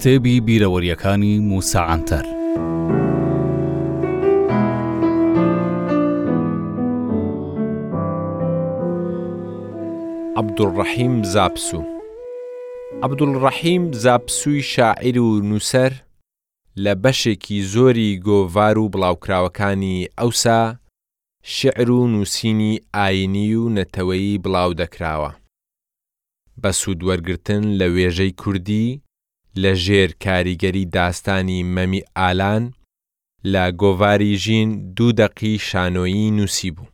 کتێبی بیرەوەریەکانی موسا عەنتەر عەبدولڕەحیم زاپسو عەبدولڕەحیم زاپسوی شاعیر و نووسەر لە بەشێکی زۆری گۆڤار و بڵاوکراوەکانی ئەوسا شیعر و نووسینی ئایینی و نەتەوەیی بڵاو دەکراوە بە سوود وەرگرتن لە وێژەی کوردی لە ژێر کاریگەری داستانی مەمی ئالان لە گۆڤاری ژین دوو دەقی شانۆیی نووسیبوو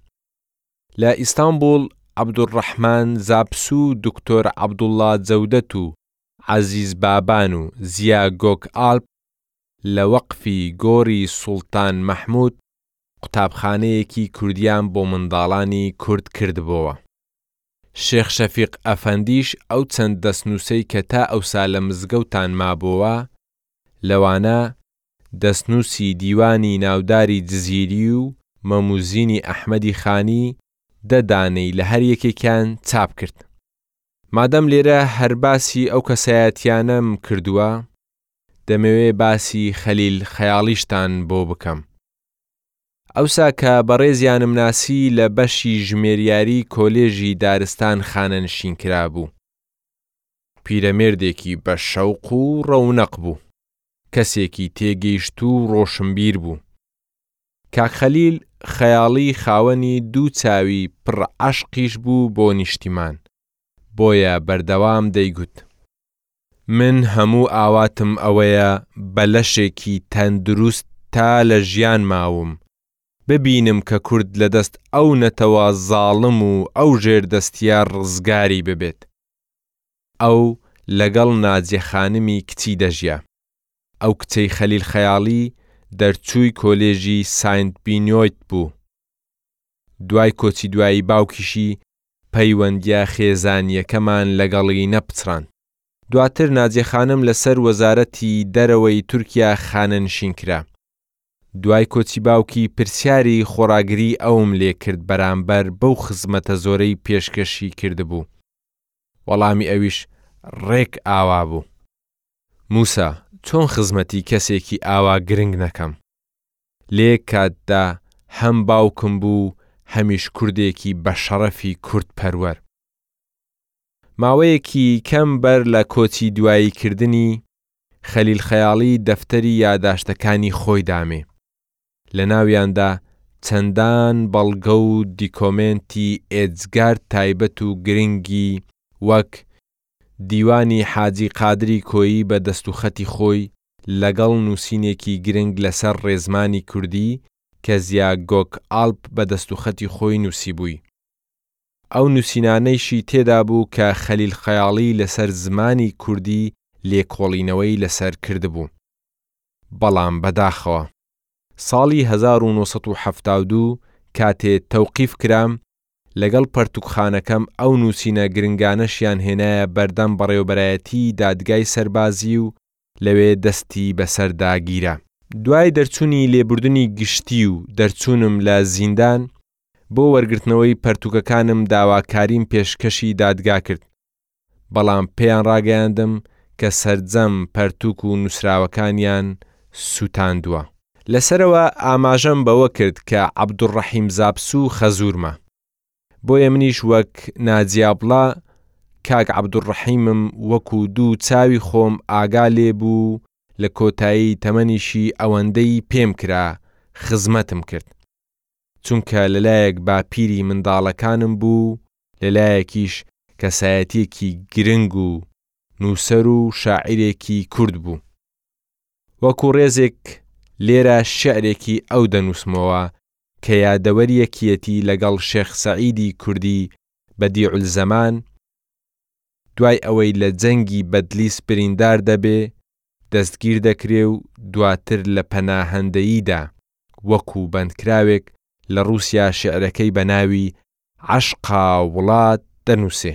لە ئیستانبووڵ عەبدولڕەحمان زاپس و دکتۆر عەبدوڵڵا جەودەت و عەزیز بابان و زیا گۆکئالپ لە وەقفی گۆری سوڵتان مەحموود قوتابخانەیەکی کوردیان بۆ منداڵانی کورد کردبۆوە. شێخ شەفیق ئەفەندیش ئەو چەند دەستنووسەی کە تا ئەوسا لە مزگەوتان مابۆوە، لەوانە، دەستنووسی دیوانی ناوداری جزیری و مەموزینی ئەحمەدی خانی، دە دانەی لە هەر یەکێکیان چاپ کرد. مادەم لێرە هەر باسی ئەو کەسایەتییانەم کردووە، دەمەوێ باسی خەلیل خەیاڵیشتان بۆ بکەم. ئەوسا کە بەڕێزیانم ناسی لە بەشی ژمێریاری کۆلێژی دارستان خانەنشین کرابوو. پیرەمێردێکی بە شەوق و ڕەونەق بوو. کەسێکی تێگەیشتوو و ڕۆشنبیر بوو. کاک خەلیل خەیاڵی خاوەنی دوو چاوی پڕ عەشقیش بوو بۆ نیشتیمان، بۆیە بەردەوام دەیگوت. من هەموو ئاواتم ئەوەیە بە لەشێکی تەندروست تا لە ژیان ماوم، ببینم کە کورد لە دەست ئەو نەتەوە زاڵم و ئەو ژێردەستییە ڕزگاری ببێت. ئەو لەگەڵ ناجیە خانمی کچی دەژیا. ئەو کچەی خەلیل خەیاڵی دەرچووی کۆلێژی ساینت بینیۆیت بوو. دوای کۆچی دوایی باوکیشی پەیوەندییە خێزانییەکەمان لەگەڵی نەپچڕاند. دواتر ناجێ خانم لەسەر وەزارەتی دەرەوەی تورکیا خانەنشین کرا. دوای کۆچی باوکی پرسیاری خۆڕاگریی ئەوم لێ کرد بەرامبەر بەو خزمەتە زۆرەی پێشکەشی کردبوو. وەڵامی ئەویش ڕێک ئاوا بوو. مووسا، چۆن خزمەتی کەسێکی ئاوا گرنگ نەکەم؟ لەیەک کاتدا هەم باوکم بوو هەمیش کوردێکی بەشەڕەفی کورد پەروەر. ماوەیەکی کەم بەر لە کۆچی دوایی کردنی، خەلیل خەیاڵی دەفتەری یاداشتەکانی خۆی دامێ، لەناویاندا چەندان بەڵگە و دیکۆمێنتی ئێجگار تایبەت و گرنگی وەک، دیوانی حاجی قادری کۆیی بە دەست و خەتی خۆی، لەگەڵ نووسینێکی گرنگ لەسەر ڕێزمانی کوردی کە زیا گۆکئالپ بە دەستوخەتی خۆی نووسیبووی. ئەو نووسینانەیشی تێدا بوو کە خەلیل خەیاڵی لەسەر زمانی کوردی لێکۆڵینەوەی لەسەر کردبوو. بەڵام بەداخەوە. ساڵی هەزار و نۆ سەد و حەفتا و دوو کاتێ تەوقیف کرام، لەگەڵ پەرتووکخانەکەم ئەو نووسینە گرنگانەشیان هێنایە بەردەم بەڕێوەبەرایەتیی دادگای سەربازی و لەوێ دەستی بەسەردا گیرا. دوای دەرچوونی لێبوردنی گشتی و دەرچوونم لە زیندان، بۆ وەرگرتنەوەی پەرتووکەکانم داواکاریم پێشکەشی دادگا کرد، بەڵام پێیان ڕاگەیاندم کە سەرجەم پەرتووک و نووسراوەکانیان سووتاندووە. لە سەرەوە ئاماژەم بەوە کرد کە عەبدولڕەحیم زاپسوو خەزوورمە. بۆیە منیش وەک ناجیابڵە کاک عبدالرحیمم وەکو دوو چاوی خۆم ئاگا لێ بوو لە کۆتایی تەمەنیشی ئەوەندەی پێم کرا خزمەتم کرد چونکە لە لایەک باپیری منداڵەکانم بوو لە لایەکیش کەسایەتیەکی گرنگ و نوسەر و شاعیرێکی کورد بوو وەکو ڕێزێک لێرە شعرێکی ئەو دەنوسمەوە کە یادەوەری یەکیەتی لەگەڵ شێخ سەعیدی کوردی بەدیعولزەمان دوای ئەوەی لە جەنگی بەدلیس بریندار دەبێ دەستگیر دەکرێ و دواتر لە پەناهەندەییدا وەکوو بەندکراوێک لە ڕووسیا شیعرەکەی بە ناوی عەشقا وڵات دەنووسێ.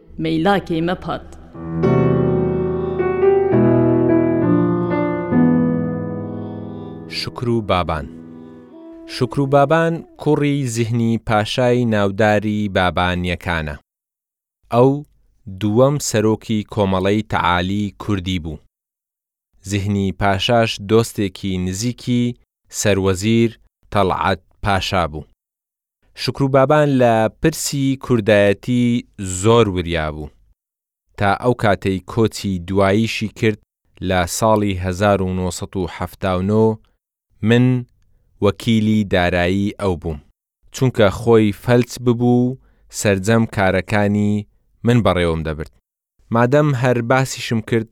مەیلاکەی مەپات. شوکر و بابان شوکر و بابان کوڕی زیهنی پاشای ناوداری بابانیەکانە ئەو دووەم سەرۆکی کۆمەڵەی تەعالی کوردی بوو زیهنی پاشاش دۆستێکی نزیکی سەروەزیر تەڵعەت پاشا بوو شوکرو بابان لە پرسی کوردایەتی زۆر وریا بوو تا ئەو کاتەی کۆچی دواییشی کرد لە ساڵی هەزار و نۆ سەد و حەفتا و نۆ من وەکیلی دارایی ئەو بووم چونکە خۆی فەلج ببوو و سەرجەم کارەکانی من بەڕێوەم دەبرد. مادەم هەر باسیشم کرد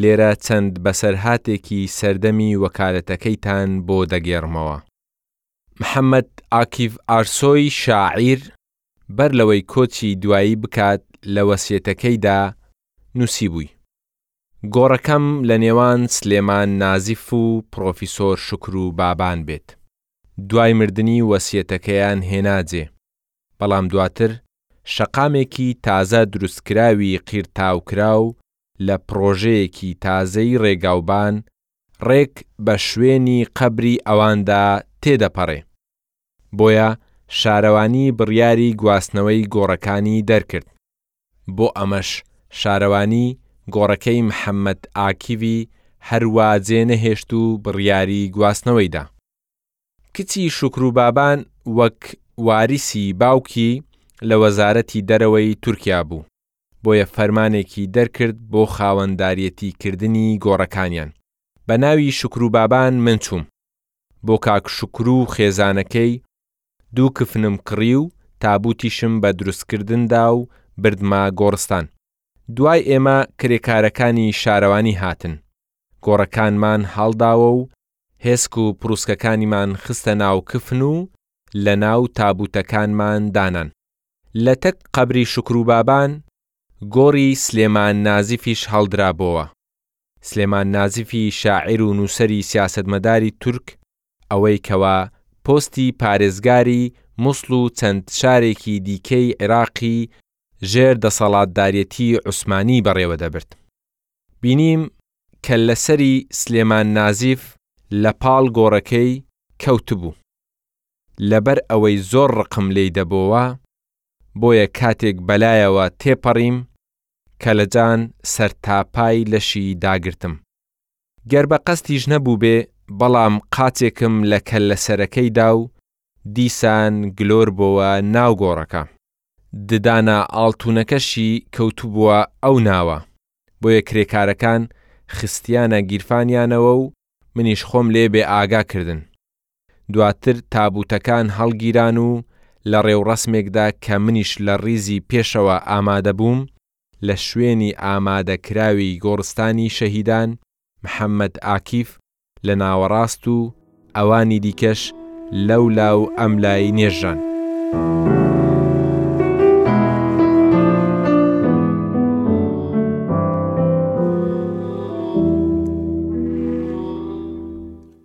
لێرە چەند بەسەرهاتێکی سەردەمی وەکالەتەکەیتان بۆ دەگێڕمەوە. محەمەد ئاکیڤ ئارسۆی شاعیر بەر لەوەی کۆچی دوایی بکات لە وەسیەتەکەیدا نووسیبووی، گۆڕەکەم لە نێوان سلێمان نازیف و پڕۆفیسۆر شوکرو بابان بێت، دوای مردنی وەسیەتەکەیان هێنا جێ، بەڵام دواتر شەقامێکی تازە دروستکراوی قیرتاوکراو لە پڕۆژەیەکی تازەی ڕێگاوبان ڕێک بە شوێنی قەبری ئەواندا تێدەپەڕێ، بۆیە شارەوانی بڕیاری گواستنەوەی گۆڕەکانی دەرکرد، بۆ ئەمەش شارەوانی گۆڕەکەی محەمەد ئاکیڤی هەر وا جێ نەهێشت و بڕیاری گواستنەوەی دا. کچی شوکرو بابان وەک واریسی باوکی لە وەزارەتی دەرەوەی تورکیا بوو. بۆیە فەرمانێکی دەرکرد بۆ خاوەنداریەتی کردنی گۆڕەکانیان بە ناوی شوکرو بابان من چووم بۆ کاک شوکرو خێزانەکەی دوو کفنم کڕی و تابوتیشم بە دروستکردن دا و بردمە گۆڕستان دوای ئێمە کرێکارەکانی شارەوانی هاتن گۆڕەکانمان هەڵداوە و هێسک و پڕوسکەکانیمان خستە ناو کفن و لە ناو تابوتەکانمان دانان لە تەک قەبری شوکروبابان گۆڕی سلێمان نازیفیش هەڵدرابۆوە، سلێمان نازیفی شاعیر و نووسەری سیاسەتمەداری تورک ئەوەی کەوا پۆستی پارێزگاری موسڵ و چەند شارێکی دیکەی عیراقی ژێر دەسەڵاتدارێتیی عوسمانی بەڕێوە دەبرد بینیم کەللەسەری سلێمان نازیف لە پاڵ گۆڕەکەی کەوتبوو. لەبەر ئەوەی زۆر ڕقم لێی دەبۆوە بۆیە کاتێک بەلایەوە تێپەڕیم کەلەجان سەرتاپای لەشی داگرتم گەر بە قەستیش نەبووبێ بەڵام قاچێکم لە کەللە سەرەکەی دا و دیسان گلۆر بۆوە ناو گۆڕەکە ددانە ئاڵتونەکەشی کەوتبووە ئەو ناوە بۆیە کرێکارەکان خستیانە گیرفانیانەوە و منیش خۆم لێ بێ ئاگا کردن دواتر تابووتەکان هەڵگیران و لە ڕێوڕەسمێکدا کە منیش لە ڕیزی پێشەوە ئامادەبووم، لە شوێنی ئامادەکراوی گۆڕستانی شەهیدان محەمەد ئاکیف لە ناوەڕاست و ئەوانی دیکەش لەو لا و ئەم لای نێژران.